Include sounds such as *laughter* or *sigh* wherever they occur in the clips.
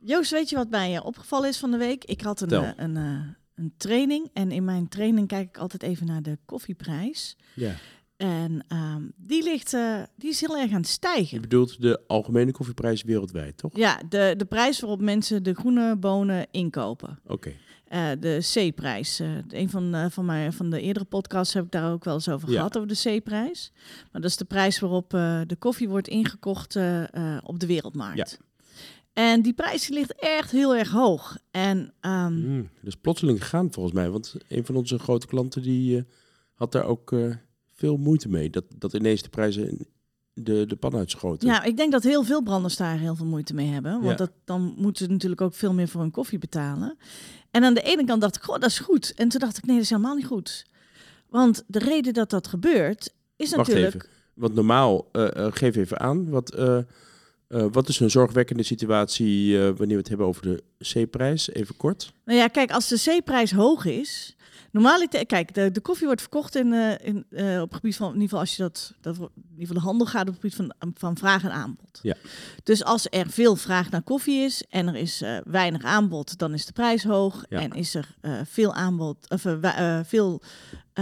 Joost, weet je wat mij eh, opgevallen is van de week? Ik had een, eh, een, eh, een training en in mijn training kijk ik altijd even naar de koffieprijs. Ja. En ehm, die, ligt, die is heel erg aan het Je stijgen. bedoelt de algemene koffieprijs wereldwijd, toch? Ja, de, de prijs waarop mensen de groene bonen inkopen. Oké. De C-prijs. Eh, een van, van, mijn, van de eerdere podcasts heb ik daar ook wel eens over Ja. gehad, over de C-prijs. Maar dat is de prijs waarop de koffie wordt ingekocht op de wereldmarkt. En die prijs ligt echt heel erg hoog. En dat is plotseling gegaan volgens mij. Want een van onze grote klanten die eh, had daar ook eh, veel moeite mee. Dat, dat ineens de prijzen de, de pan uitschoten. ja, ik denk dat heel veel branders daar heel veel moeite mee hebben. Want Ja. dat, dan moeten ze natuurlijk ook veel meer voor hun koffie betalen. En aan de ene kant dacht ik, goh, dat is goed. En toen dacht ik, nee, dat is helemaal niet goed. Want de reden dat dat gebeurt, is Wacht natuurlijk... even. Want normaal, eh, geef even aan, wat, eh, wat is een zorgwekkende situatie eh, wanneer we het hebben over de C-prijs? Even kort. Nou ja, kijk, als de C-prijs hoog is. Normaal, kijk, de, de koffie wordt verkocht in, eh, in, op het gebied van, in ieder geval als je dat, dat in ieder geval de handel gaat op het gebied van, van vraag en aanbod. Ja. Dus als er veel vraag naar koffie is en er is weinig aanbod, dan is de prijs hoog. Ja. En is er veel aanbod, of, veel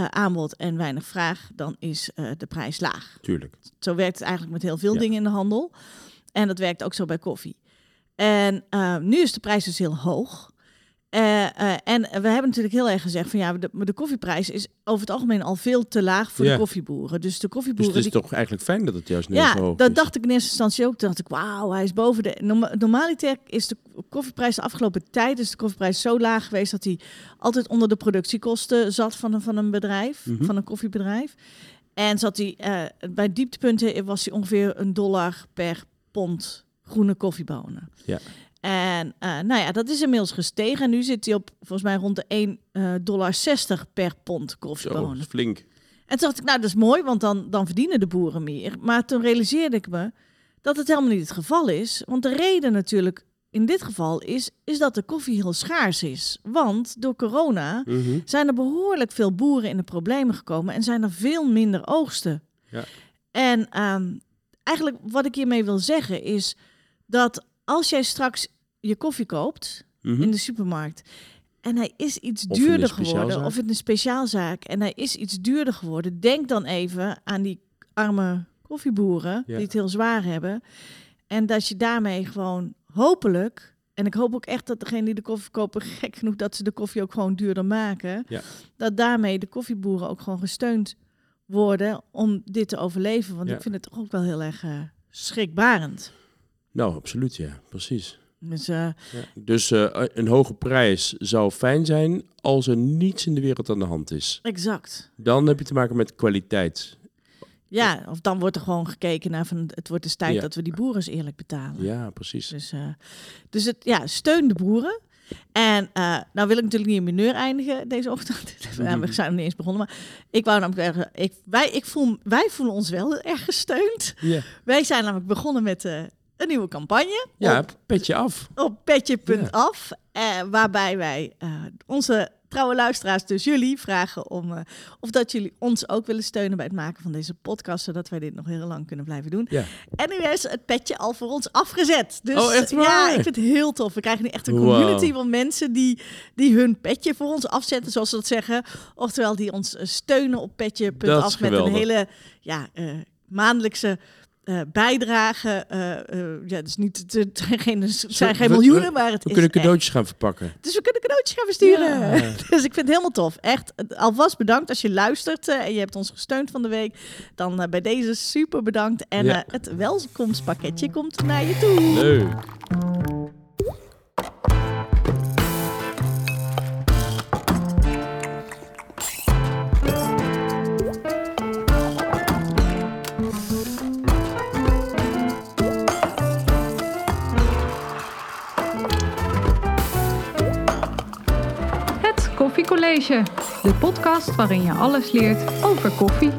aanbod en weinig vraag, dan is de prijs laag. Tuurlijk. Zo werkt het eigenlijk met heel veel Ja. dingen in de handel. En dat werkt ook zo bij koffie. En eh, nu is de prijs dus heel hoog. Eh, en we hebben natuurlijk heel erg gezegd van ja, de, de koffieprijs is over het algemeen al veel te laag voor Ja. de koffieboeren. Dus de Dus koffieboeren. het is die- toch eigenlijk fijn dat het juist nu ja, zo hoog dat is. dacht ik in eerste instantie ook. Toen dacht ik, wauw, hij is boven de... Norma normaliter is de koffieprijs de afgelopen tijd... is de koffieprijs zo laag geweest... dat hij altijd onder de productiekosten zat van een, van een bedrijf. Mhm. Van een koffiebedrijf. En zat hij... eh, bij dieptepunten was hij ongeveer een dollar per pond groene koffiebonen. Ja. En eh, nou ja, dat is inmiddels gestegen. En nu zit hij op volgens mij rond de 1 eh, dollar 60 per pond Zo, koffiebonen. flink. En toen dacht ik, nou, dat is mooi, want dan, dan verdienen de boeren meer. Maar toen realiseerde ik me dat het helemaal niet het geval is. Want de reden natuurlijk in dit geval is, is dat de koffie heel schaars is. Want door corona Mhm. zijn er behoorlijk veel boeren in de problemen gekomen en zijn er veel minder oogsten. Ja. En ehm, eigenlijk wat ik hiermee wil zeggen is dat als jij straks je koffie koopt Mhm. in de supermarkt. En hij is iets Of duurder geworden, of in een speciaalzaak. En hij is iets duurder geworden. Denk dan even aan die arme koffieboeren Ja. die het heel zwaar hebben. En dat je daarmee gewoon hopelijk, en ik hoop ook echt dat degene die de koffie kopen, *laughs* gek genoeg dat ze de koffie ook gewoon duurder maken. Ja. Dat daarmee de koffieboeren ook gewoon gesteund worden om dit te overleven. Want Ja. ik vind het toch ook wel heel erg eh, schrikbarend. Nou, absoluut, ja. Precies. Dus eh, Ja. Dus eh, een hoge prijs zou fijn zijn als er niets in de wereld aan de hand is. exact. Dan heb je te maken met kwaliteit. Ja, of dan wordt er gewoon gekeken naar van het wordt dus tijd Ja. dat we die boeren eens eerlijk betalen. Ja, precies. Dus, dus het, ja, steun de boeren. En eh, nou wil ik natuurlijk niet in mineur eindigen deze ochtend. Ja, *laughs* we zijn nog niet eens begonnen, maar ik wou namelijk zeggen, ik, wij, ik voel, wij voelen ons wel erg gesteund. Wij zijn namelijk begonnen met eh, een nieuwe campagne ja op, petje af. op petje.af, eh, waarbij wij onze trouwe luisteraars, dus jullie, vragen om eh, of dat jullie ons ook willen steunen bij het maken van deze podcast, zodat wij dit nog heel lang kunnen blijven doen. Ja. En nu is het petje al voor ons afgezet. Dus Oh, echt waar? ja, ik vind het heel tof. We krijgen nu echt een Wow. community van mensen die, die hun petje voor ons afzetten, zoals ze dat zeggen. Oftewel, die ons eh, steunen op petje.af met een hele ja, eh, maandelijkse eh bijdrage. eh, eh, ja, dus niet, het zijn geen, het zijn geen we- miljoenen, maar het We is kunnen echt- cadeautjes gaan verpakken. dus we kunnen cadeautjes gaan versturen. Ja. *laughs* Dus ik vind het helemaal tof. Echt, alvast bedankt als je luistert en je hebt ons gesteund van de week. Dan bij deze super bedankt. En Ja. het welkomstpakketje komt naar je toe. Leuk. De podcast waarin je alles leert over koffie.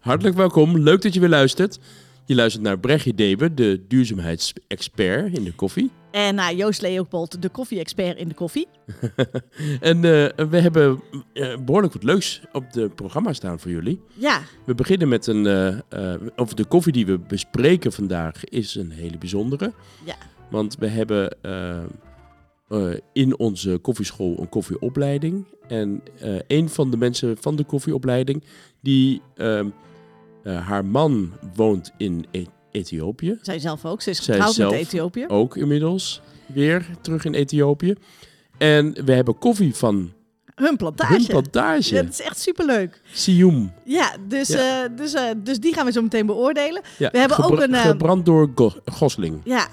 Hartelijk welkom. Leuk dat je weer luistert. Je luistert naar Brechtje Debe, de duurzaamheidsexpert in de koffie. En nou, Joost Leopold, de koffie-expert in de koffie. *laughs* En eh, we hebben eh, behoorlijk wat leuks op de programma staan voor jullie. Ja, We beginnen met een. eh, eh, of de koffie die we bespreken vandaag is een hele bijzondere. Ja. Want we hebben eh, in onze koffieschool een koffieopleiding. En eh, een van de mensen van de koffieopleiding, die. ehm, eh, haar man woont in E- Ethiopië. zij zelf ook. Ze is getrouwd met zelf Ethiopië. Ook inmiddels weer terug in Ethiopië. En we hebben koffie van Hun plantage. hun plantage. Dat is echt superleuk. Sium. Ja, dus, Ja. dus, dus die gaan we zo meteen beoordelen. Ja, We hebben ook een, eh, Gebrand door Go- Gosling. Ja.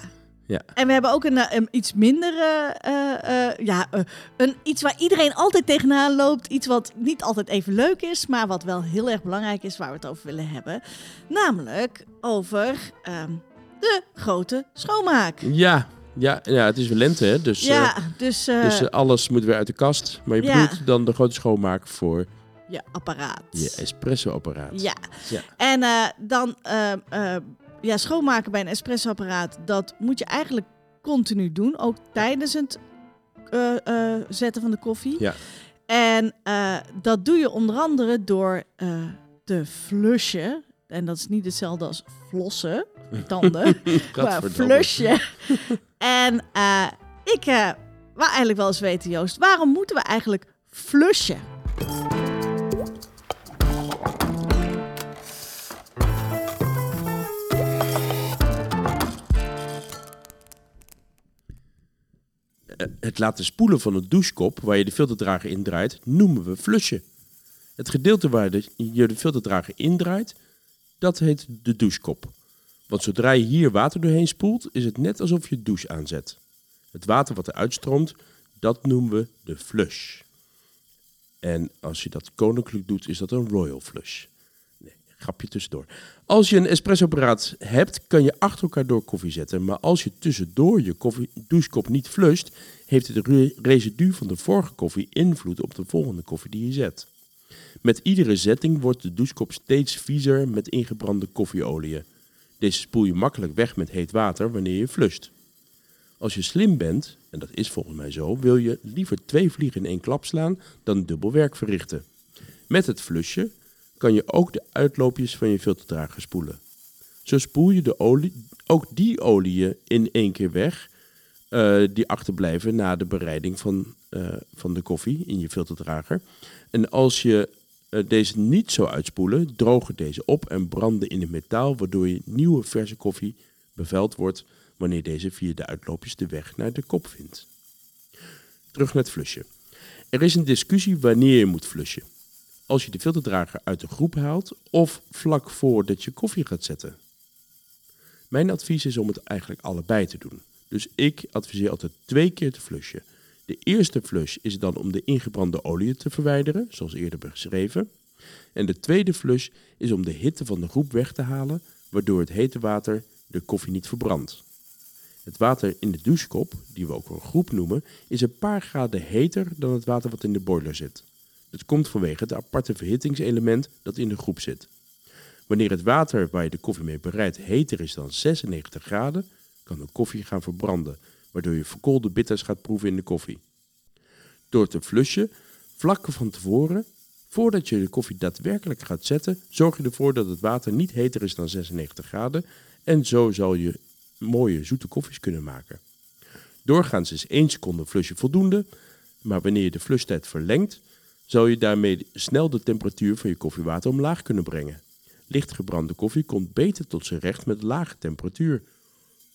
Ja. En we hebben ook een, eh, een iets minder, eh, eh, ja, een, iets waar iedereen altijd tegenaan loopt. Iets wat niet altijd even leuk is, maar wat wel heel erg belangrijk is waar we het over willen hebben. Namelijk over ehm, de grote schoonmaak. Ja, ja, ja, het is weer lente, hè? Dus, ja, dus, dus alles moet weer uit de kast. Maar je ja. bedoelt dan de grote schoonmaak voor je apparaat. je espresso-apparaat. Ja. Ja. En dan eh, eh, ja, schoonmaken bij een espressoapparaat, dat moet je eigenlijk continu doen. Ook tijdens het eh, eh, zetten van de koffie. Ja. En eh, dat doe je onder andere door te flushen. En dat is niet hetzelfde als flossen, *laughs* tanden, maar flushen. *laughs* en ik wou eigenlijk wel eens weten, Joost, waarom moeten we eigenlijk flushen? Het laten spoelen van een douchekop waar je de filterdrager indraait, noemen we flushen. Het gedeelte waar je de filterdrager indraait, dat heet de douchekop. Want zodra je hier water doorheen spoelt, is het net alsof je douche aanzet. Het water wat eruit stroomt, dat noemen we de flush. En als je dat koninklijk doet, is dat een royal flush. Grapje tussendoor. Als je een espressoapparaat hebt, kan je achter elkaar door koffie zetten. Maar als je tussendoor je koffie, douchekop niet flusht, heeft het re- residu van de vorige koffie invloed op de volgende koffie die je zet. Met iedere zetting wordt de douchekop steeds viezer met ingebrande koffieoliën. Deze spoel je makkelijk weg met heet water wanneer je flusht. Als je slim bent, en dat is volgens mij zo, wil je liever twee vliegen in één klap slaan dan dubbel werk verrichten. Met het flushen kan je ook de uitloopjes van je filterdrager spoelen. Zo spoel je de olie, ook die oliën in één keer weg eh, die achterblijven na de bereiding van, eh, van de koffie in je filterdrager. En als je eh, deze niet zou uitspoelen, drogen deze op en branden in het metaal, waardoor je nieuwe verse koffie bevuild wordt wanneer deze via de uitloopjes de weg naar de kop vindt. Terug naar het flushen. Er is een discussie wanneer je moet flushen. Als je de filterdrager uit de groep haalt of vlak voordat je koffie gaat zetten. Mijn advies is om het eigenlijk allebei te doen. Dus ik adviseer altijd twee keer te flushen. De eerste flush is dan om de ingebrande olie te verwijderen, zoals eerder beschreven. En de tweede flush is om de hitte van de groep weg te halen, waardoor het hete water de koffie niet verbrandt. Het water in de douchekop, die we ook een groep noemen, is een paar graden heter dan het water wat in de boiler zit. Dit komt vanwege het aparte verhittingselement dat in de groep zit. Wanneer het water waar je de koffie mee bereidt heter is dan 96 graden, kan de koffie gaan verbranden, waardoor je verkoolde bitters gaat proeven in de koffie. Door te flushen, vlak van tevoren, voordat je de koffie daadwerkelijk gaat zetten, zorg je ervoor dat het water niet heter is dan 96 graden en zo zal je mooie zoete koffies kunnen maken. Doorgaans is 1 seconde flushen voldoende, maar wanneer je de flushtijd verlengt, zou je daarmee snel de temperatuur van je koffiewater omlaag kunnen brengen. Licht gebrande koffie komt beter tot zijn recht met lage temperatuur.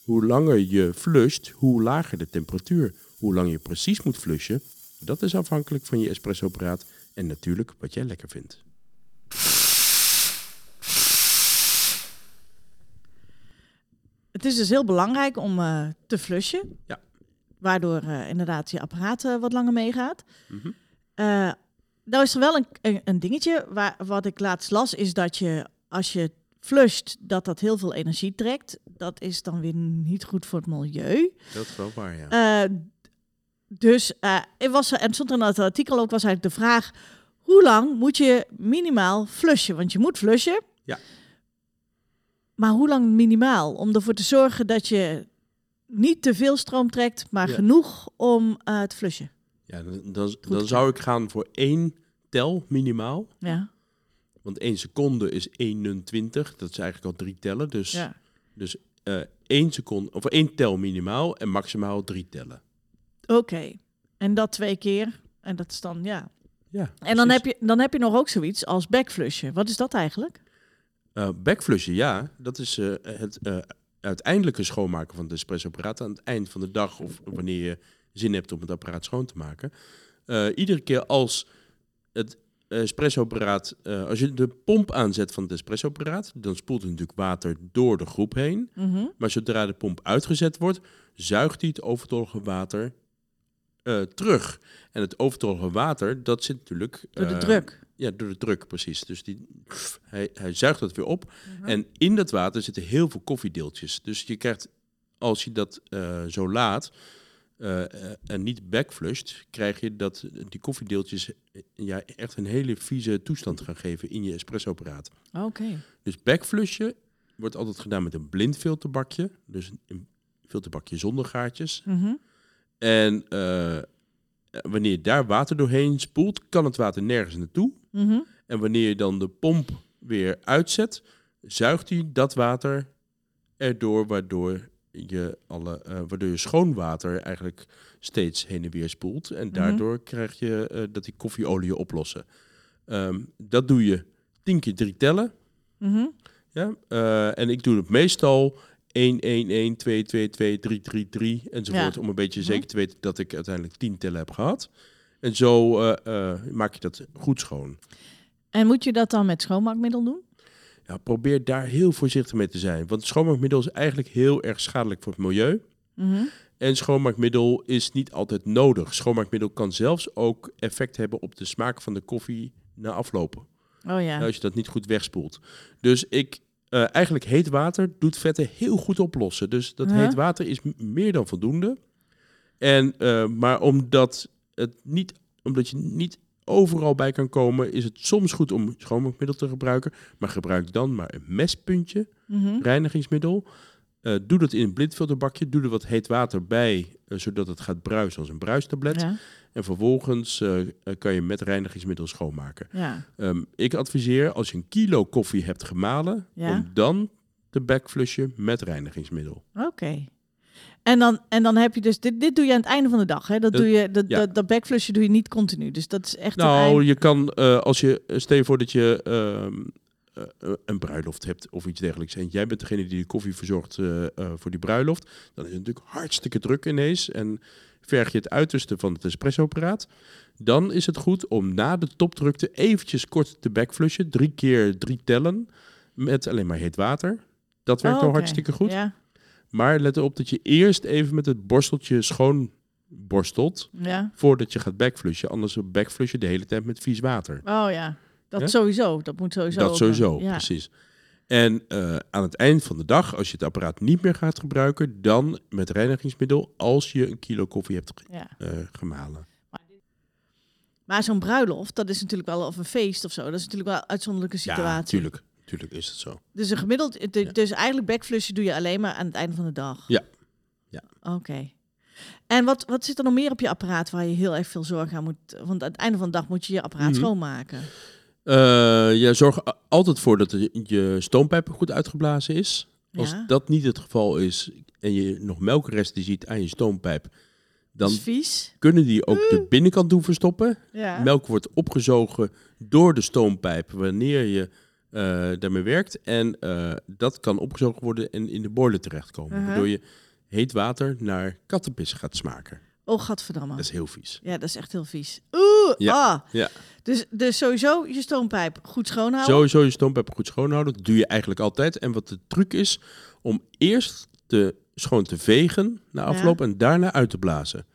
Hoe langer je flusht, hoe lager de temperatuur. Hoe lang je precies moet flushen, dat is afhankelijk van je espressoapparaat en natuurlijk wat jij lekker vindt. Het is dus heel belangrijk om eh, te flushen. Ja. Waardoor eh, inderdaad je apparaat eh, wat langer meegaat. Mhm. Nou is er wel een, een, een dingetje waar, wat ik laatst las, is dat je als je flusht, dat dat heel veel energie trekt. Dat is dan weer niet goed voor het milieu. Dat is wel waar, ja. Eh, dus eh er was, en stond in het artikel ook was eigenlijk de vraag: hoe lang moet je minimaal flushen? Want je moet flushen. Ja. Maar hoe lang minimaal? Om ervoor te zorgen dat je niet te veel stroom trekt, maar Ja. genoeg om eh, te flushen. Ja, dan, dan, dan zou ik gaan voor één tel minimaal. Ja, Want één seconde is 1,20. Dat is eigenlijk al drie tellen. Dus, ja. dus eh één seconde, of één tel minimaal en maximaal drie tellen. oké. En dat twee keer. En dat is dan, ja. Ja, En dan heb, je, dan heb je nog ook zoiets als backflushen. Wat is dat eigenlijk? Eh, backflushen, ja. Dat is eh, het uiteindelijke schoonmaken van het espressoapparaat aan het eind van de dag of wanneer je zin hebt om het apparaat schoon te maken. Eh, iedere keer als het espressoapparaat, eh, als je de pomp aanzet van het espressoapparaat, dan spoelt er natuurlijk water door de groep heen. Mhm. Maar zodra de pomp uitgezet wordt, zuigt hij het overtollige water eh, terug. En het overtollige water, dat zit natuurlijk... Door de druk. Ja, door de druk, precies. Dus die, hij, hij zuigt dat weer op. Mhm. En in dat water zitten heel veel koffiedeeltjes. Dus je krijgt, als je dat zo laat eh, eh, en niet backflusht, krijg je dat die koffiedeeltjes eh, ja, echt een hele vieze toestand gaan geven in je espressoapparaat. Oké. Dus backflushen wordt altijd gedaan met een blind filterbakje. Dus een- filterbakje zonder gaatjes. Mhm. En eh, wanneer je daar water doorheen spoelt, kan het water nergens naartoe. Mhm. En wanneer je dan de pomp weer uitzet, zuigt hij dat water erdoor, waardoor je, alle, eh, waardoor je schoon water eigenlijk steeds heen en weer spoelt. En daardoor krijg je eh, dat die koffieolieën oplossen. Ehm, dat doe je tien keer drie tellen. Mhm. Ja? Eh, en ik doe het meestal 1, 1, 1, 2, 2, 2, 3, 3, 3 enzovoort. Ja. Om een beetje Mhm. zeker te weten dat ik uiteindelijk 10 tellen heb gehad. En zo maak je dat goed schoon. En moet je dat dan met schoonmaakmiddel doen? Ja, probeer daar heel voorzichtig mee te zijn. Want schoonmaakmiddel is eigenlijk heel erg schadelijk voor het milieu. Mhm. En schoonmaakmiddel is niet altijd nodig. Schoonmaakmiddel kan zelfs ook effect hebben op de smaak van de koffie na aflopen. Oh ja. Als je dat niet goed wegspoelt. Dus ik, eh, eigenlijk heet water doet vetten heel goed oplossen. Dus dat heet water is meer dan voldoende. En, eh, maar omdat, het niet, omdat je niet overal bij kan komen, is het soms goed om schoonmaakmiddel te gebruiken. Maar gebruik dan maar een mespuntje, Mhm. reinigingsmiddel. Eh, doe dat in een blindfilterbakje. Doe er wat heet water bij, eh, zodat het gaat bruisen als een bruistablet. Ja. En vervolgens eh, kan je met reinigingsmiddel schoonmaken. Ja. Ehm, ik adviseer als je een kilo koffie hebt gemalen, Ja. om dan te backflushen met reinigingsmiddel. Oké. En dan, en dan heb je dus, dit, dit doe je aan het einde van de dag, hè? Dat, Dat- doe je, dat, ja. dat, dat backflushen doe je niet continu. Dus dat is echt Nou, eind- je kan eh, als je stel je voor dat je ehm, eh, een bruiloft hebt of iets dergelijks en jij bent degene die de koffie verzorgt eh, eh, voor die bruiloft, dan is het natuurlijk hartstikke druk ineens en verg je het uiterste van het espressoapparaat. Dan is het goed om na de topdrukte eventjes kort te backflushen, drie keer drie tellen met alleen maar heet water. Dat werkt Oh, al hartstikke goed. Ja. Maar let erop dat je eerst even met het borsteltje schoon borstelt ja. voordat je gaat backflushen. Anders backflush je de hele tijd met vies water. Oh ja. Dat Ja? sowieso. Dat moet sowieso. dat ook, sowieso, Ja. precies. En eh, aan het eind van de dag, als je het apparaat niet meer gaat gebruiken, dan met reinigingsmiddel als je een kilo koffie hebt ja. eh, gemalen. Maar zo'n bruiloft, dat is natuurlijk wel, of een feest of zo, dat is natuurlijk wel een uitzonderlijke Ja, situatie. Tuurlijk. Is het zo. Dus een gemiddeld, de- Ja. dus eigenlijk backflushen doe je alleen maar aan het einde van de dag. Ja. Ja. Oké. En wat, wat zit er nog meer op je apparaat waar je heel erg veel zorg aan moet? Want aan het einde van de dag moet je je apparaat Mhm. schoonmaken. Eh ja, zorg a- altijd voor dat je stoompijp goed uitgeblazen is. Als dat niet het geval is en je nog melkresten ziet aan je stoompijp, dan kunnen die ook de binnenkant doen verstoppen. Ja. Melk wordt opgezogen door de stoompijp wanneer je eh, daarmee werkt. En eh, dat kan opgezogen worden en in de boiler terechtkomen. Uh-huh. Waardoor je heet water naar kattenpis gaat smaken. Oh, gadverdamme. Dat is heel vies. Ja, dat is echt heel vies. Oeh, Ja, ah. ja. Dus, dus sowieso je stoompijp goed schoonhouden. Sowieso je stoompijp goed schoonhouden. Dat doe je eigenlijk altijd. En wat de truc is, om eerst te, schoon te vegen na afloop en daarna uit te blazen.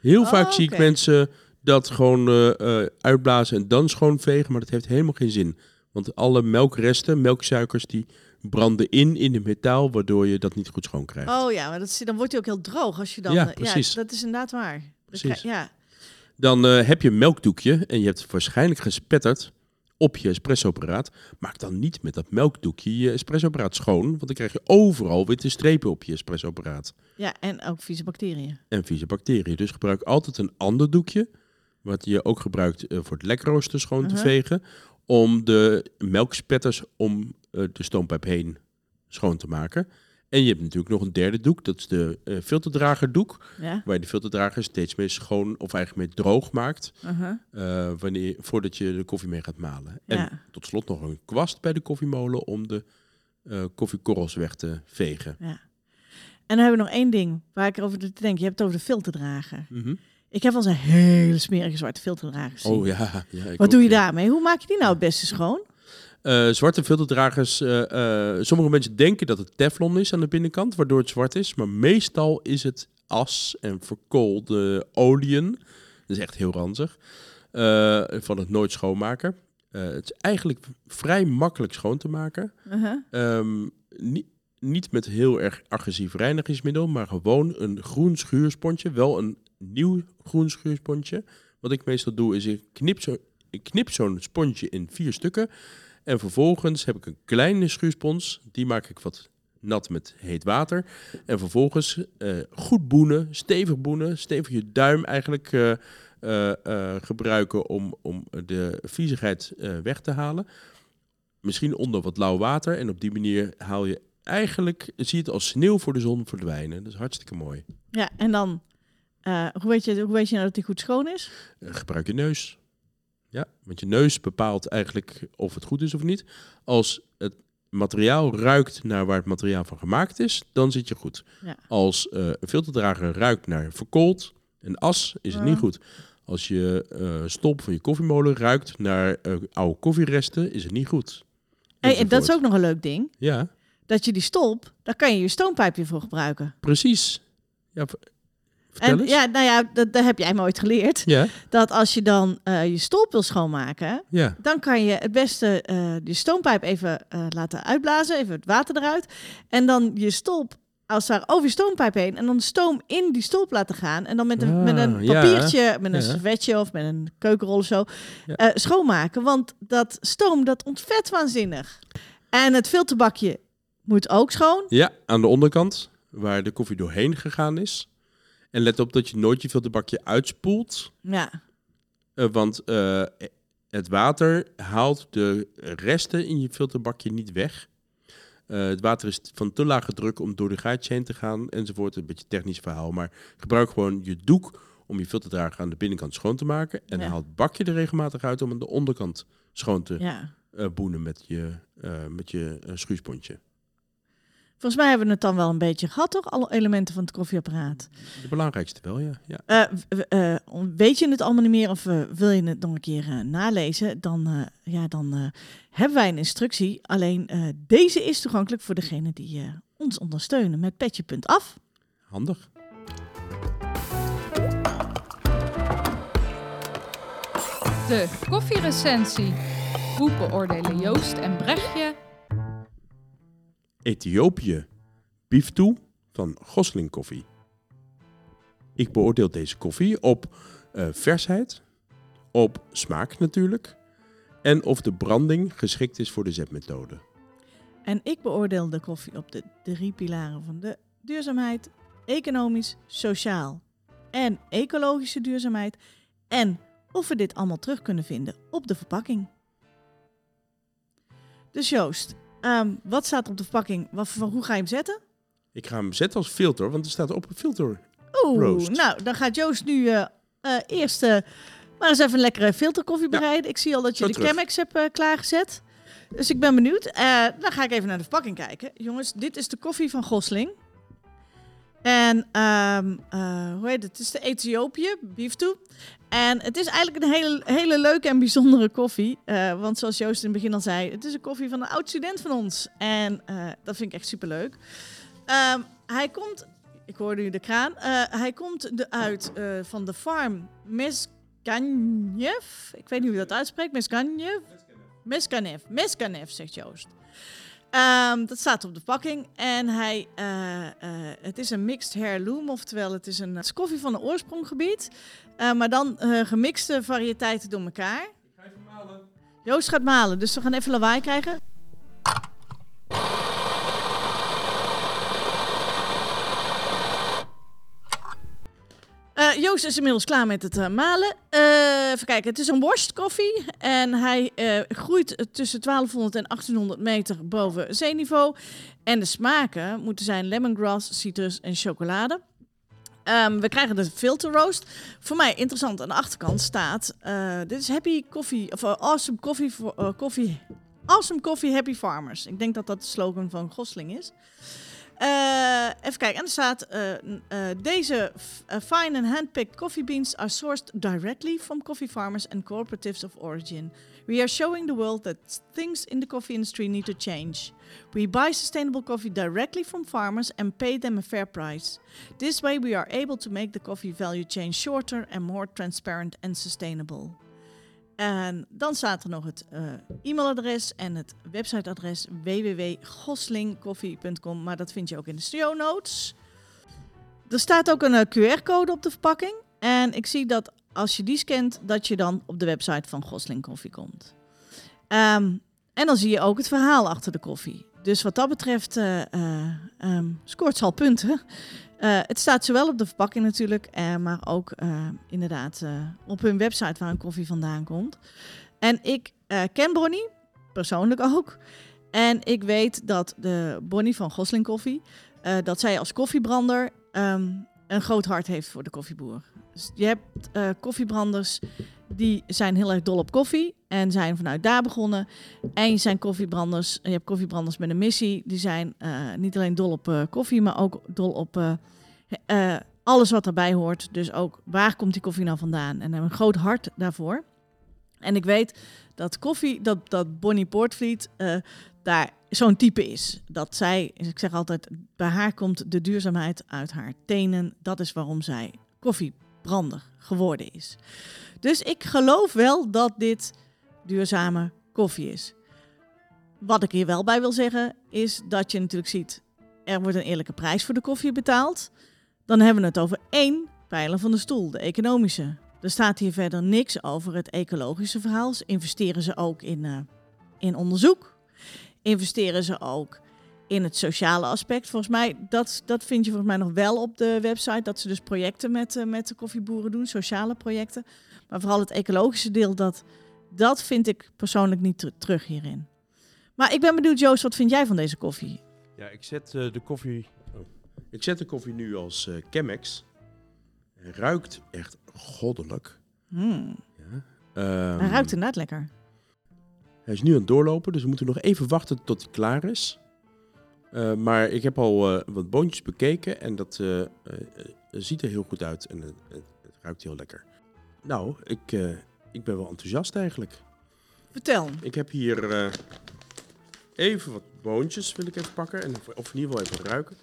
Heel Oh, vaak zie ik mensen dat gewoon eh, uitblazen en dan schoon vegen, maar dat heeft helemaal geen zin. Want alle melkresten, melksuikers, die branden in in het metaal, waardoor je dat niet goed schoon krijgt. Oh ja, maar dat, is- dan wordt hij ook heel droog als je dan... Ja, eh, precies. dat is inderdaad waar. Dan Precies. Ja. Dan eh, heb je een melkdoekje en je hebt waarschijnlijk gespetterd op je espressoapparaat. Maak dan niet met dat melkdoekje je espressoapparaat schoon, want dan krijg je overal witte strepen op je espressoapparaat. Ja, en ook vieze bacteriën. En vieze bacteriën. Dus gebruik altijd een ander doekje, wat je ook gebruikt eh, voor het lekrooster schoon te Mhm. vegen, om de melkspetters om eh, de stoompijp heen schoon te maken. En je hebt natuurlijk nog een derde doek, dat is de eh, filterdragerdoek, Ja. waar je de filterdrager steeds meer schoon of eigenlijk meer droog maakt, uh-huh. eh, wanneer, voordat je de koffie mee gaat malen. En Ja. tot slot nog een kwast bij de koffiemolen om de koffiekorrels weg te vegen. En dan hebben we nog één ding waar ik over te denken. Je hebt het over de filterdrager. Mhm. Ik heb al een hele smerige zwarte filterdrager gezien. Oh ja. ja ik Wat ook, doe je ja. daarmee? Hoe maak je die nou het beste schoon? Eh, zwarte filterdragers, eh, eh, sommige mensen denken dat het teflon is aan de binnenkant, waardoor het zwart is. Maar meestal is het as en verkoolde oliën. Dat is echt heel ranzig. Van het nooit schoonmaken. Het is eigenlijk vrij makkelijk schoon te maken. Uh-huh. Ehm, niet, niet met heel erg agressief reinigingsmiddel, maar gewoon een groen schuursponsje. Wel een nieuw groen schuursponsje. Wat ik meestal doe, is ik knip, zo, ik knip zo'n sponsje in vier stukken. En vervolgens heb ik een kleine schuurspons. Die maak ik wat nat met heet water. En vervolgens eh, goed boenen, stevig boenen, stevig je duim eigenlijk eh, eh, gebruiken om, om de viezigheid weg te halen. Misschien onder wat lauw water. En op die manier haal je eigenlijk, zie je het als sneeuw voor de zon verdwijnen. Dat is hartstikke mooi. Ja, en dan, eh, hoe, weet je, hoe weet je nou dat die goed schoon is? Eh, gebruik je neus. Ja, want je neus bepaalt eigenlijk of het goed is of niet. Als het materiaal ruikt naar waar het materiaal van gemaakt is, dan zit je goed. Ja. Als eh, een filterdrager ruikt naar verkoold en as, is het niet goed. Als je stop van je koffiemolen ruikt naar oude koffieresten, is het niet goed. Hey, en dat is ook nog een leuk ding. Ja, Dat je die stolp, daar kan je je stoompijpje voor gebruiken. precies. Ja, vertel En eens. ja, nou ja, dat, dat heb jij me ooit geleerd. Ja, Dat als je dan eh, je stolp wil schoonmaken, ja. dan kan je het beste eh je stoompijp even eh, laten uitblazen, even het water eruit. En dan je stolp als ware over je stoompijp heen. En dan stoom in die stolp laten gaan. En dan met een, Ah, met een ja. papiertje, met een servetje of met een keukenrol of zo, schoonmaken. Want dat stoom, dat ontvet waanzinnig. En het filterbakje moet ook schoon. Ja, aan de onderkant, waar de koffie doorheen gegaan is. En let op dat je nooit je filterbakje uitspoelt. Ja, eh, want eh, het water haalt de resten in je filterbakje niet weg. Eh, het water is van te lage druk om door de gaatjes heen te gaan enzovoort. Een beetje technisch verhaal. Maar gebruik gewoon je doek om je filterdrager aan de binnenkant schoon te maken. En Ja. haal het bakje er regelmatig uit om aan de onderkant schoon te ja. boenen met je, met je schuursponsje. Volgens mij hebben we het dan wel een beetje gehad, toch? Alle elementen van het koffieapparaat. De belangrijkste wel, ja. ja. Eh, eh, weet je het allemaal niet meer of eh, wil je het nog een keer eh, nalezen? Dan, eh, ja, dan eh, hebben wij een instructie. Alleen eh, deze is toegankelijk voor degene die eh, ons ondersteunen met petje.af. Handig. De koffierecensie. Hoe beoordelen Joost en Brechtje Ethiopië. Bief toe van Gosling Koffie. Ik beoordeel deze koffie op eh, versheid, op smaak natuurlijk en of de branding geschikt is voor de zetmethode. En ik beoordeel de koffie op de drie pilaren van de duurzaamheid, economisch, sociaal en ecologische duurzaamheid. En of we dit allemaal terug kunnen vinden op de verpakking. Dus Joost, ehm, wat staat er op de verpakking? Wat, hoe ga je hem zetten? Ik ga hem zetten als filter, want er staat op een filter. Oeh, Roast. nou, dan gaat Joost nu eh, eh, eerst eh, maar eens even een lekkere filterkoffie Ja. bereiden. Ik zie al dat je Zo de terug. Chemex hebt klaargezet. Dus ik ben benieuwd. Dan ga ik even naar de verpakking kijken. Jongens, dit is de koffie van Gosling. En ehm, eh, hoe heet het? Het is de Ethiopië, beef toe. En het is eigenlijk een hele, hele leuke en bijzondere koffie. Eh, want zoals Joost in het begin al zei, het is een koffie van een oud student van ons. En eh, dat vind ik echt superleuk. Ehm hij komt, ik hoorde nu de kraan, hij komt de, uit van de farm Meskanjev. Ik weet niet hoe je dat uitspreekt, Meskanjev. Meskanev, Meskanev, zegt Joost. Ehm, dat staat op de pakking. En hij, eh, eh, het is een mixed heirloom, oftewel het is een het is koffie van een oorspronggebied. eh, maar dan gemixte variëteiten door elkaar. Joost gaat malen, dus we gaan even lawaai krijgen. Eh, Joost is inmiddels klaar met het eh, malen. Eh, even kijken, het is een worstkoffie en hij groeit tussen 1200 en 1800 meter boven zeeniveau. En de smaken moeten zijn lemongrass, citrus en chocolade. Ehm, we krijgen de filter roast. Voor mij interessant aan de achterkant staat: dit is Happy Coffee of Awesome Coffee eh, Coffee. Awesome Coffee Happy Farmers. Ik denk dat dat de slogan van Gosling is. Eh, even kijken, en er staat: n- eh, Deze fine and handpicked coffee beans are sourced directly from coffee farmers and cooperatives of origin. We are showing the world that things in the coffee industry need to change. We buy sustainable coffee directly from farmers and pay them a fair price. This way we are able to make the coffee value chain shorter and more transparent and sustainable. En dan staat er nog het eh, e-mailadres en het websiteadres www.goslingkoffie.com, maar dat vind je ook in de show notes. Er staat ook een eh, QR-code op de verpakking en ik zie dat als je die scant, dat je dan op de website van Gosling Koffie komt. Ehm, en dan zie je ook het verhaal achter de koffie. Dus wat dat betreft eh, ehm, scoort ze al punten. Eh, het staat zowel op de verpakking natuurlijk, eh, maar ook eh, inderdaad op hun website waar een koffie vandaan komt. En ik ken Bonnie, persoonlijk ook. En ik weet dat de Bonnie van Gosling Koffie, dat zij als koffiebrander ehm, een groot hart heeft voor de koffieboer. Dus je hebt koffiebranders die zijn heel erg dol op koffie en zijn vanuit daar begonnen. En je zijn koffiebranders, je hebt koffiebranders met een missie, die zijn eh, niet alleen dol op eh, koffie, maar ook dol op eh, alles wat erbij hoort. Dus ook waar komt die koffie nou vandaan? En hebben een groot hart daarvoor. En ik weet dat koffie, dat, dat Bonnie Portvliet daar zo'n type is. Dat zij, ik zeg altijd, bij haar komt de duurzaamheid uit haar tenen. Dat is waarom zij koffiebrander geworden is. Dus ik geloof wel dat dit duurzame koffie is. Wat ik hier wel bij wil zeggen, is dat je natuurlijk ziet, er wordt een eerlijke prijs voor de koffie betaald. Dan hebben we het over één pijler van de stoel, de economische. Er staat hier verder niks over het ecologische verhaal. Investeren ze ook in, eh, in onderzoek? Investeren ze ook in het sociale aspect? Volgens mij, dat, dat vind je volgens mij nog wel op de website. Dat ze dus projecten met, eh, met de koffieboeren doen, sociale projecten. Maar vooral het ecologische deel, dat, dat vind ik persoonlijk niet ter- terug hierin. Maar ik ben benieuwd, Joost, wat vind jij van deze koffie? Ja, ik zet eh, de koffie. oh. Ik zet de koffie nu als eh Chemex. Ruikt echt goddelijk. Hmm, Ehm, hij ruikt inderdaad lekker. Hij is nu aan het doorlopen, dus we moeten nog even wachten tot hij klaar is. Eh, maar ik heb al eh, wat boontjes bekeken en dat eh, ziet er heel goed uit en het, ruikt heel lekker. Nou, ik, ik ben wel enthousiast eigenlijk. Vertel. Ik heb hier even wat boontjes wil ik even pakken en of, in ieder geval even ruiken.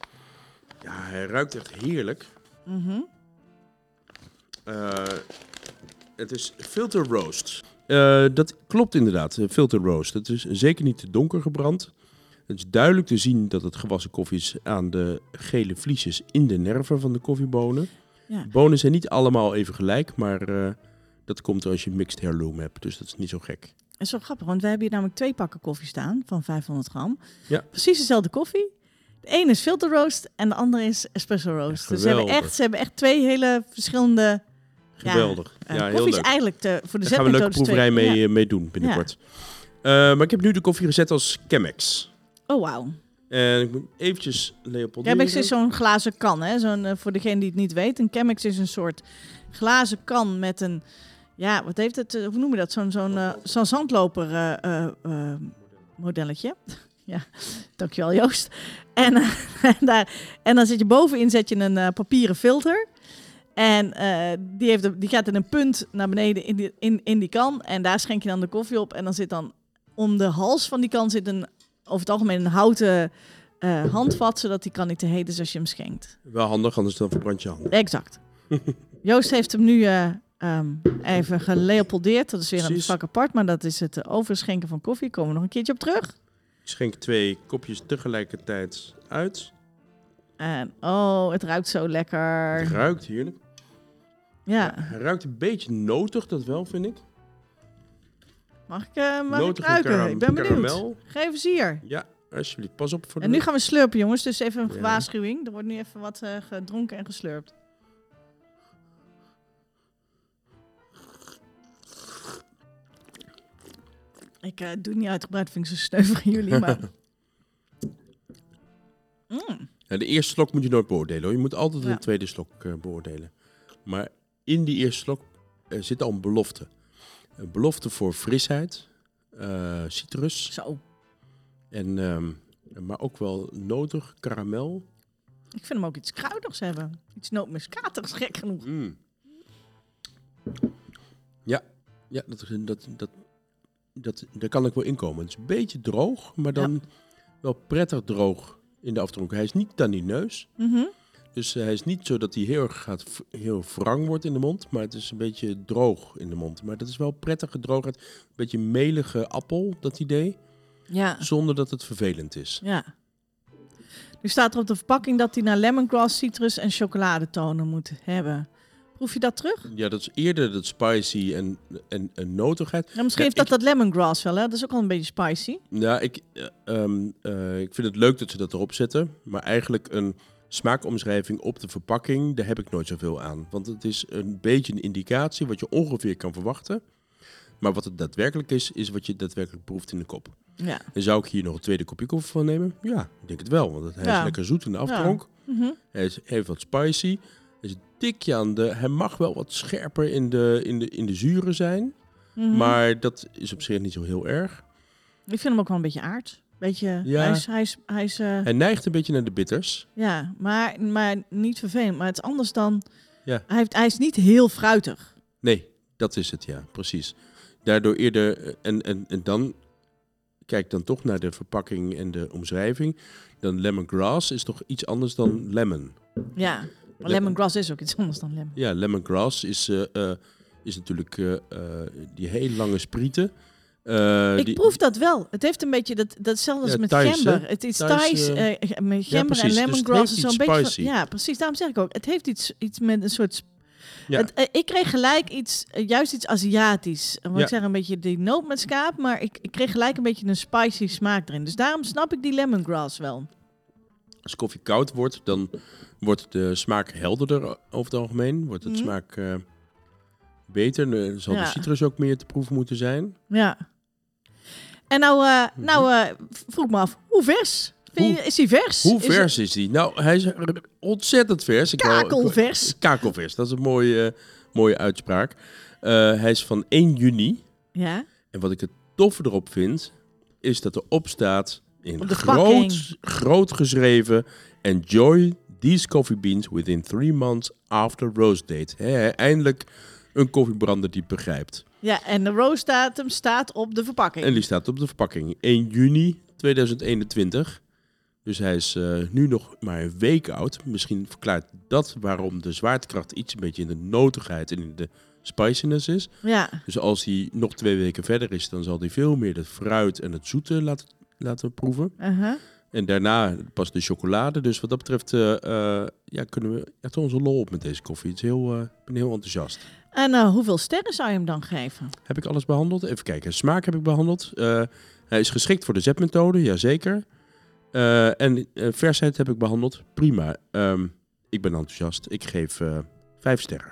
Ja, hij ruikt echt heerlijk. Mhm. Het is filter roast. Dat klopt inderdaad, filter roast. Het is zeker niet te donker gebrand. Het is duidelijk te zien dat het gewassen koffie is aan de gele vliesjes in de nerven van de koffiebonen. Ja. Bonen zijn niet allemaal even gelijk, maar eh, dat komt als je mixed heirloom hebt. Dus dat is niet zo gek. Dat is wel grappig, want we hebben hier namelijk twee pakken koffie staan van 500 gram. Ja. Precies dezelfde koffie. De ene is filter roast en de andere is espresso roast. dus ze hebben, echt, ze hebben echt twee hele verschillende... Ja, Geweldig. eh, Ja, heel koffie is leuk. eigenlijk te, voor de Daar gaan we een leuke proeverij mee, ja. eh, mee doen binnenkort. Maar ik heb nu de koffie gezet als Chemex. Oh, wauw. En ik moet eventjes Leopold. Chemex is zo'n glazen kan, hè? Zo'n, eh, voor degene die het niet weet. Een Chemex is een soort glazen kan met een... Ja, wat heeft het? eh, Hoe noem je dat? Zo'n zo'n eh, zo'n zandloper modelletje. *laughs* ja, dankjewel Joost. En, *laughs* en, daar, en dan zit je bovenin zet je een papieren filter. En die, heeft de- die gaat in een punt naar beneden in die, in, in die kan. En daar schenk je dan de koffie op. En dan zit dan om de hals van die kan zit een, over het algemeen een houten eh, handvat. Zodat die kan niet te heet is als je hem schenkt. Wel handig, anders dan verbrand je handen. Exact. *laughs* Joost heeft hem nu eh, ehm, even geleopoldeerd. Dat is weer een vak apart. Maar dat is het eh, overschenken van koffie. Komen we nog een keertje op terug. Ik schenk twee kopjes tegelijkertijd uit. En oh, het ruikt zo lekker. Het ruikt heerlijk. Ja. Hij ruikt een beetje notig, dat wel, vind ik. Mag ik, mag ik Notige ruiken? ik ben benieuwd. Geef eens hier. Ja, alsjeblieft. Pas op voor de... En nu gaan we slurpen, jongens. Dus even een Ja. waarschuwing. Er wordt nu even wat eh, gedronken en geslurpt. Ik eh, doe het niet uitgebreid, vind ik zo sneu voor jullie. Maar... *laughs* Mm. Ja, de eerste slok moet je nooit beoordelen. Hoor. Je moet altijd Ja. de tweede slok beoordelen. Maar in die eerste slok zit al een belofte. Een belofte voor frisheid, eh, citrus, Zo. en, ehm, maar ook wel notig, karamel. Ik vind hem ook iets kruidigs hebben. Iets nootmuskatigs, gek genoeg. Mm. Ja, ja dat, dat, dat, dat, daar kan ik wel inkomen. Het is een beetje droog, maar dan wel prettig droog in de afdronk. Hij is niet tanineus. Mhm. Dus eh, hij is niet zo dat hij heel erg gaat, heel wrang wordt in de mond, maar het is een beetje droog in de mond. Maar dat is wel prettige droogheid. Een beetje melige appel, dat idee, Ja. zonder dat het vervelend is. ja. Nu staat er op de verpakking dat hij naar lemongrass, citrus en chocoladetonen moet hebben. Proef je dat terug? Ja, dat is eerder dat spicy en, en, en notigheid. Ja, misschien Ja, heeft dat dat lemongrass wel, hè? Dat is ook al een beetje spicy. Ja, ik, eh, ehm, eh, ik vind het leuk dat ze dat erop zetten, maar eigenlijk een smaakomschrijving op de verpakking, daar heb ik nooit zoveel aan. Want het is een beetje een indicatie wat je ongeveer kan verwachten. Maar wat het daadwerkelijk is, is wat je daadwerkelijk proeft in de kop. Ja. En zou ik hier nog een tweede kopje koffie van nemen? Ja, ik denk het wel. Want hij Ja. is lekker zoet in de aftronk. Mhm. Hij is even wat spicy. Hij is een tikje aan de... Hij mag wel wat scherper in de, in de, in de zuren zijn. Mhm. Maar dat is op zich niet zo heel erg. Ik vind hem ook wel een beetje aard. Beetje, Ja. hij is, hij is, hij is eh, Hij neigt een beetje naar de bitters. ja, maar, maar niet vervelend. Maar het is anders dan, Ja. hij, heeft, hij is niet heel fruitig. Nee, dat is het, ja. Precies. Daardoor eerder... eh, En, en, en dan... Kijk dan toch naar de verpakking en de omschrijving. Dan lemongrass is toch iets anders dan lemon. Ja, maar Le- lemongrass is ook iets anders dan lemon. Ja, lemongrass is, eh, is natuurlijk die hele lange sprieten. Eh, Ik die, proef dat wel. Het heeft een beetje dat, datzelfde als Ja, met gember. hè? Het is Thais, eh, eh, met gember en Dus het lemongrass heeft is zo'n iets beetje. van- ja, precies. Daarom zeg ik ook. Het heeft iets, iets met een soort. Ja. Het, ik kreeg gelijk iets, juist iets Aziatisch. Wat ik zeg, een beetje die noot met skaap, maar ik, ik kreeg gelijk een beetje een spicy smaak erin. Dus daarom snap ik die lemongrass wel. Als koffie koud wordt, dan wordt de smaak helderder over het algemeen. Wordt het Mhm. smaak eh, beter. Dan zal Ja. de citrus ook meer te proeven moeten zijn. Ja. En nou, Mhm. nou eh, vroeg me af, hoe vers? Je- is hij vers? Hoe Is vers is die? Nou, hij is ontzettend vers. Ik wou- Kakelvers. Kakelvers, dat is een mooie, mooie uitspraak. Eh, hij is van 1 juni. Ja. En wat ik het toffe erop vind, is dat erop staat in Op de groot, groot geschreven... Enjoy these coffee beans within three months after roast date. Eindelijk een koffiebrander die begrijpt. Ja, en de roast datum staat op de verpakking. En die staat op de verpakking. 1 juni 2021. Dus hij is eh, nu nog maar een week oud. Misschien verklaart dat waarom de zwaartekracht iets een beetje in de notigheid en in de spiciness is. Ja. Dus als hij nog twee weken verder is, dan zal hij veel meer het fruit en het zoete laten, laten proeven. Uh-huh. En daarna pas de chocolade. Dus wat dat betreft eh, eh, ja, kunnen we echt onze lol op met deze koffie. Het is heel, eh, ik ben heel enthousiast. En hoeveel sterren zou je hem dan geven? Heb ik alles behandeld? Even kijken. Smaak heb ik behandeld. Eh, hij is geschikt voor de zetmethode, jazeker. En versheid heb ik behandeld. Prima. Ehm, ik ben enthousiast. Ik geef vijf sterren.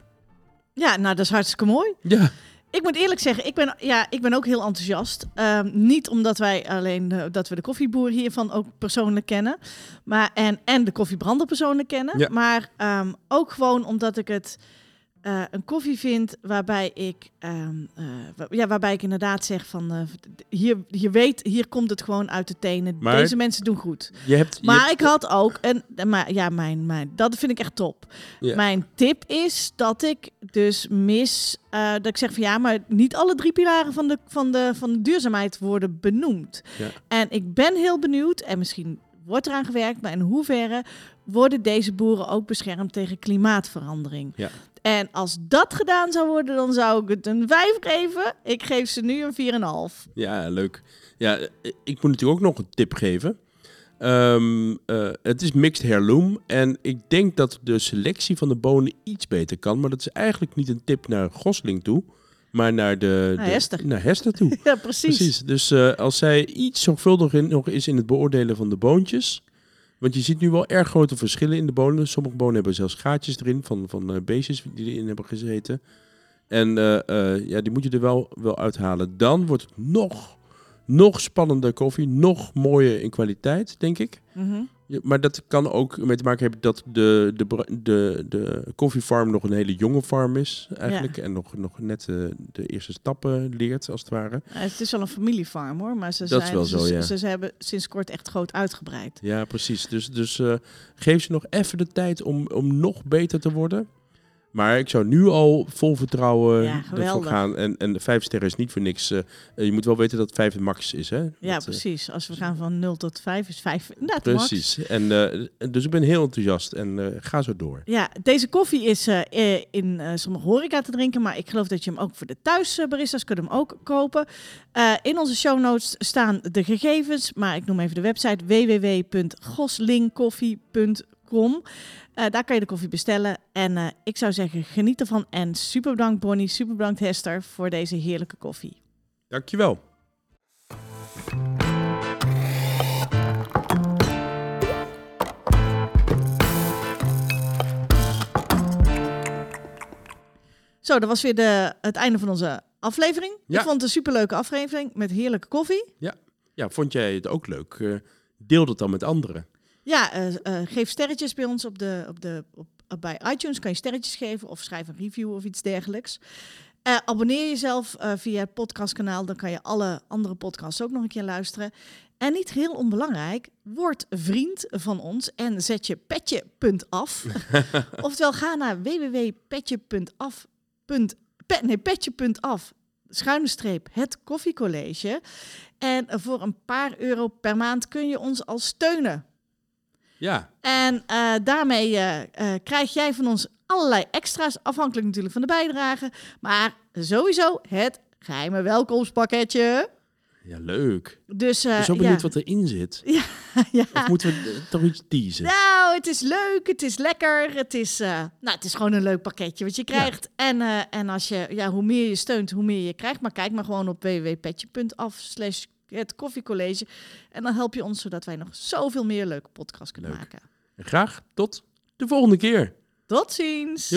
Ja, nou, dat is hartstikke mooi. Ja, Ik moet eerlijk zeggen, ik ben, ja, ik ben ook heel enthousiast. Ehm, niet omdat wij alleen eh, dat we de koffieboer hiervan ook persoonlijk kennen. Maar, en, en de koffiebrander persoonlijk kennen. Ja. Maar ehm, ook gewoon omdat ik het eh, een koffie vind waarbij ik, ehm, eh, ja, waarbij ik inderdaad zeg van eh, hier, hier weet, hier komt het gewoon uit de tenen. Maar- Deze mensen doen goed. je hebt... je Maar hebt- ik had ook een, maar ja, mijn, mijn, dat vind ik echt top. Ja. Mijn tip is dat ik dus mis, dat ik zeg van ja, maar niet alle drie pilaren van de, van de, van de duurzaamheid worden benoemd. Ja. En ik ben heel benieuwd, en misschien wordt eraan gewerkt, maar in hoeverre worden deze boeren ook beschermd tegen klimaatverandering? Ja. En als dat gedaan zou worden, dan zou ik het een 5 geven. Ik geef ze nu een 4,5. Ja, leuk. Ja, ik moet natuurlijk ook nog een tip geven. Ehm, eh, het is mixed heirloom en ik denk dat de selectie van de bonen iets beter kan. Maar dat is eigenlijk niet een tip naar Gosling toe, maar naar, de, Naar de- Hester. Naar Hester toe. *laughs* Ja, precies. Precies. Dus eh, als zij iets zorgvuldiger nog is in het beoordelen van de boontjes. Want je ziet nu wel erg grote verschillen in de bonen. Sommige bonen hebben zelfs gaatjes erin van, van eh, beestjes die erin hebben gezeten. En eh, eh, ja, die moet je er wel, wel uithalen. Dan wordt het nog, nog spannender koffie. Nog mooier in kwaliteit, denk ik. Mhm. Ja, maar dat kan ook mee te maken hebben dat de, de, de, de koffiefarm nog een hele jonge farm is eigenlijk. En nog, nog net eh, de eerste stappen leert, als het ware. Ja, het is wel een familiefarm hoor, maar ze, Dat is zijn, wel ze, zo, ja. ze, ze hebben sinds kort echt groot uitgebreid. Ja, precies. Dus, dus eh, geef ze nog even de tijd om, om nog beter te worden. Maar ik zou nu al vol vertrouwen Ja, ervoor gaan. En, en de vijf sterren is niet voor niks. eh, eh, je moet wel weten dat vijf de max is, hè? Ja, Dat, eh, precies. Als we gaan van 0 tot 5 is 5 inderdaad max. precies. En, dus ik ben heel enthousiast en ga zo door. Ja, deze koffie is in sommige horeca te drinken, maar ik geloof dat je hem ook voor de thuisbaristas kunt hem ook kopen. In onze show notes staan de gegevens, maar ik noem even de website www.goslingkoffie.com. Eh, daar kan je de koffie bestellen. En eh, ik zou zeggen, geniet ervan. En super bedankt Bonnie, super bedankt Hester voor deze heerlijke koffie. Dankjewel. Zo, dat was weer de, het einde van onze aflevering. Ja. Ik vond het een superleuke aflevering met heerlijke koffie. Ja, vond jij het ook leuk? Eh, deel dat dan met anderen. Ja, eh, eh, geef sterretjes bij ons op de, op de, op, op- bij iTunes. Kan je sterretjes geven of schrijf een review of iets dergelijks. Eh, abonneer jezelf via het podcastkanaal. Dan kan je alle andere podcasts ook nog een keer luisteren. En niet heel onbelangrijk, word vriend van ons en zet je petje.af. *laughs* Oftewel, ga naar www.petje.af. punt- pe- Nee, petje.af. Schuine streep, het koffiecollege. En voor een paar euro per maand kun je ons al steunen. Ja, En eh, daarmee eh, eh, krijg jij van ons allerlei extra's, afhankelijk natuurlijk van de bijdrage. Maar sowieso het geheime welkomstpakketje. ja leuk. Dus ik ben zo benieuwd ja. wat erin zit. *laughs* ja. Of moeten we toch iets teasen? Nou, het is leuk, het is lekker, het is, nou, het is gewoon een leuk pakketje wat je krijgt. En, en als je, ja, hoe meer je steunt, hoe meer je krijgt. Maar kijk maar gewoon op www.petje.af slash het koffiecollege. En dan help je ons zodat wij nog zoveel meer leuke podcasts kunnen Leuk. maken. En graag tot de volgende keer. Tot ziens!